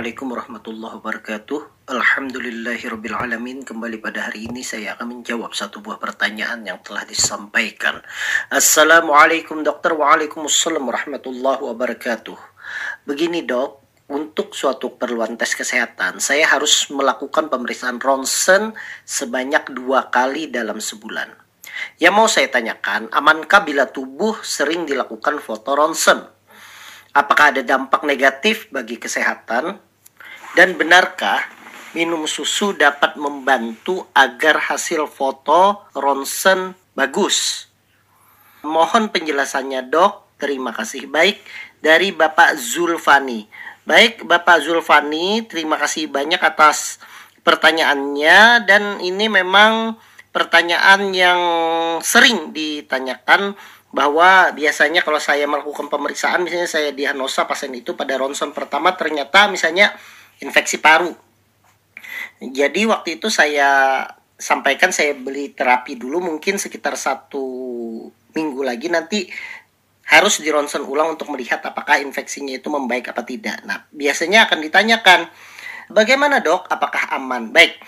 Assalamualaikum warahmatullahi wabarakatuh Alhamdulillahirrabbilalamin Kembali pada hari ini saya akan menjawab satu buah pertanyaan yang telah disampaikan Assalamualaikum dokter Waalaikumsalam warahmatullahi wabarakatuh Begini dok untuk suatu keperluan tes kesehatan, saya harus melakukan pemeriksaan ronsen sebanyak dua kali dalam sebulan. Yang mau saya tanyakan, amankah bila tubuh sering dilakukan foto ronsen? Apakah ada dampak negatif bagi kesehatan? Dan benarkah minum susu dapat membantu agar hasil foto ronsen bagus? Mohon penjelasannya dok. Terima kasih. Baik, dari Bapak Zulfani. Baik, Bapak Zulfani, terima kasih banyak atas pertanyaannya. Dan ini memang pertanyaan yang sering ditanyakan bahwa biasanya kalau saya melakukan pemeriksaan misalnya saya diagnosa pasien itu pada ronsen pertama ternyata misalnya infeksi paru. Jadi waktu itu saya sampaikan saya beli terapi dulu mungkin sekitar satu minggu lagi nanti harus di ronsen ulang untuk melihat apakah infeksinya itu membaik apa tidak. Nah, biasanya akan ditanyakan, bagaimana dok, apakah aman? Baik,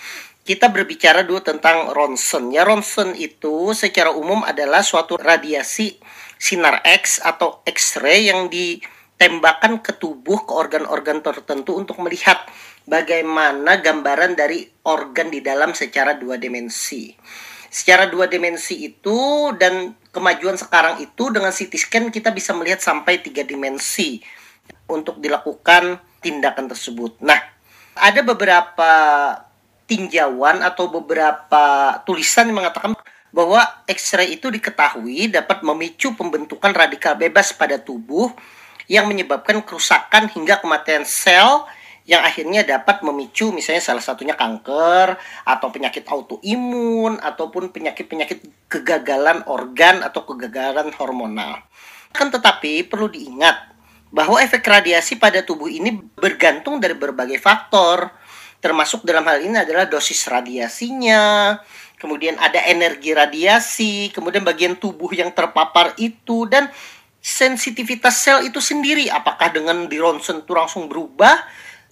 kita berbicara dulu tentang ronsen. Ya, ronsen itu secara umum adalah suatu radiasi sinar X atau X-ray yang ditembakkan ke tubuh ke organ-organ tertentu untuk melihat bagaimana gambaran dari organ di dalam secara dua dimensi. Secara dua dimensi itu dan kemajuan sekarang itu dengan CT scan kita bisa melihat sampai tiga dimensi untuk dilakukan tindakan tersebut. Nah, ada beberapa tinjauan atau beberapa tulisan yang mengatakan bahwa X-ray itu diketahui dapat memicu pembentukan radikal bebas pada tubuh yang menyebabkan kerusakan hingga kematian sel yang akhirnya dapat memicu misalnya salah satunya kanker atau penyakit autoimun ataupun penyakit-penyakit kegagalan organ atau kegagalan hormonal. Kan tetapi perlu diingat bahwa efek radiasi pada tubuh ini bergantung dari berbagai faktor termasuk dalam hal ini adalah dosis radiasinya, kemudian ada energi radiasi, kemudian bagian tubuh yang terpapar itu dan sensitivitas sel itu sendiri apakah dengan di ronsen itu langsung berubah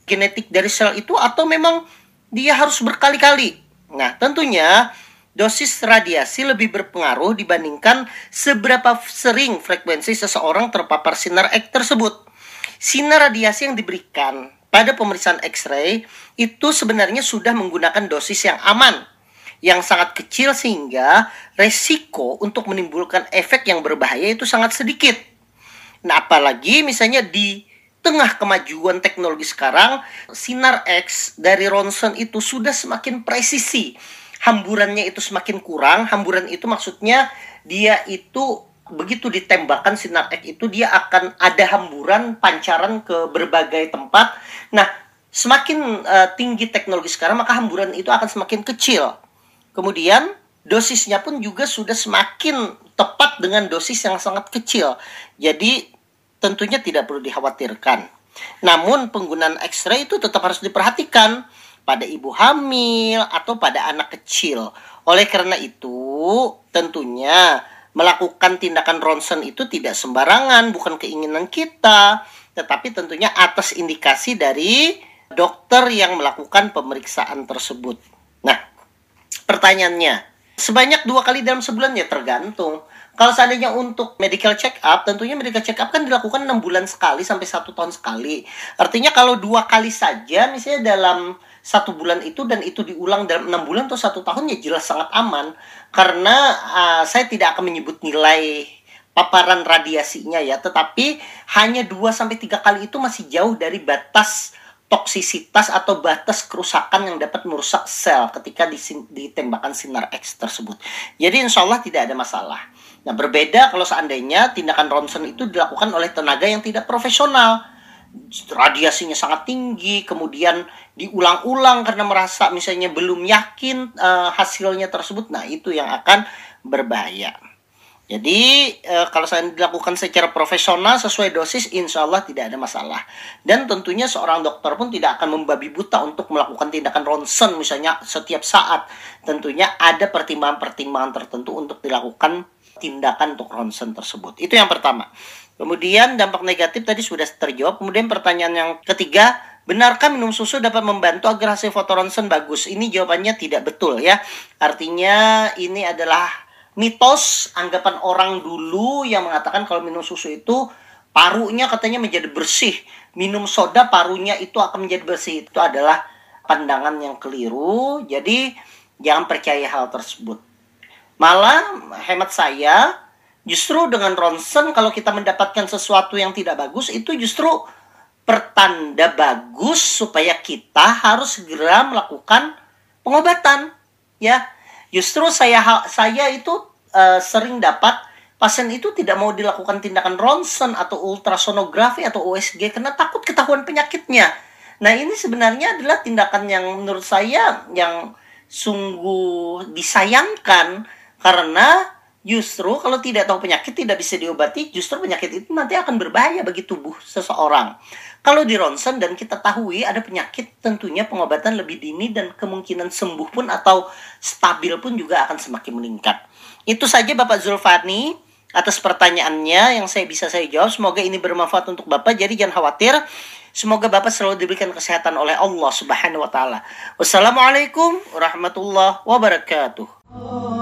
genetik dari sel itu atau memang dia harus berkali-kali. Nah, tentunya dosis radiasi lebih berpengaruh dibandingkan seberapa sering frekuensi seseorang terpapar sinar X tersebut. Sinar radiasi yang diberikan pada pemeriksaan X-ray itu sebenarnya sudah menggunakan dosis yang aman yang sangat kecil sehingga resiko untuk menimbulkan efek yang berbahaya itu sangat sedikit. Nah, apalagi misalnya di tengah kemajuan teknologi sekarang, sinar X dari ronsen itu sudah semakin presisi. Hamburannya itu semakin kurang. Hamburan itu maksudnya dia itu begitu ditembakkan sinar X itu dia akan ada hamburan pancaran ke berbagai tempat. Nah, semakin uh, tinggi teknologi sekarang maka hamburan itu akan semakin kecil. Kemudian dosisnya pun juga sudah semakin tepat dengan dosis yang sangat kecil. Jadi tentunya tidak perlu dikhawatirkan. Namun penggunaan X-ray itu tetap harus diperhatikan pada ibu hamil atau pada anak kecil. Oleh karena itu, tentunya melakukan tindakan ronsen itu tidak sembarangan, bukan keinginan kita, tetapi tentunya atas indikasi dari dokter yang melakukan pemeriksaan tersebut. Nah, pertanyaannya, sebanyak dua kali dalam sebulan ya tergantung. Kalau seandainya untuk medical check up, tentunya medical check up kan dilakukan enam bulan sekali sampai satu tahun sekali. Artinya kalau dua kali saja, misalnya dalam satu bulan itu dan itu diulang dalam enam bulan atau satu tahun ya jelas sangat aman karena uh, saya tidak akan menyebut nilai paparan radiasinya ya tetapi hanya 2 sampai tiga kali itu masih jauh dari batas toksisitas atau batas kerusakan yang dapat merusak sel ketika ditembakkan sinar X tersebut. Jadi insya Allah tidak ada masalah. Nah berbeda kalau seandainya tindakan ronsen itu dilakukan oleh tenaga yang tidak profesional radiasinya sangat tinggi, kemudian diulang-ulang karena merasa misalnya belum yakin uh, hasilnya tersebut, nah itu yang akan berbahaya. Jadi uh, kalau saya dilakukan secara profesional sesuai dosis, insya Allah tidak ada masalah. Dan tentunya seorang dokter pun tidak akan membabi buta untuk melakukan tindakan ronsen misalnya setiap saat. Tentunya ada pertimbangan-pertimbangan tertentu untuk dilakukan tindakan untuk ronsen tersebut. Itu yang pertama. Kemudian dampak negatif tadi sudah terjawab. Kemudian pertanyaan yang ketiga, Benarkah minum susu dapat membantu agar hasil foto ronsen bagus? Ini jawabannya tidak betul ya. Artinya ini adalah mitos anggapan orang dulu yang mengatakan kalau minum susu itu parunya katanya menjadi bersih. Minum soda parunya itu akan menjadi bersih. Itu adalah pandangan yang keliru. Jadi jangan percaya hal tersebut. Malah hemat saya justru dengan ronsen kalau kita mendapatkan sesuatu yang tidak bagus itu justru pertanda bagus supaya kita harus segera melakukan pengobatan ya justru saya saya itu uh, sering dapat pasien itu tidak mau dilakukan tindakan ronsen atau ultrasonografi atau USG karena takut ketahuan penyakitnya. Nah ini sebenarnya adalah tindakan yang menurut saya yang sungguh disayangkan karena Justru kalau tidak tahu penyakit tidak bisa diobati, justru penyakit itu nanti akan berbahaya bagi tubuh seseorang. Kalau di ronsen dan kita tahu ada penyakit, tentunya pengobatan lebih dini dan kemungkinan sembuh pun atau stabil pun juga akan semakin meningkat. Itu saja Bapak Zulfani atas pertanyaannya yang saya bisa saya jawab. Semoga ini bermanfaat untuk Bapak. Jadi jangan khawatir. Semoga Bapak selalu diberikan kesehatan oleh Allah Subhanahu wa taala. Wassalamualaikum warahmatullahi wabarakatuh.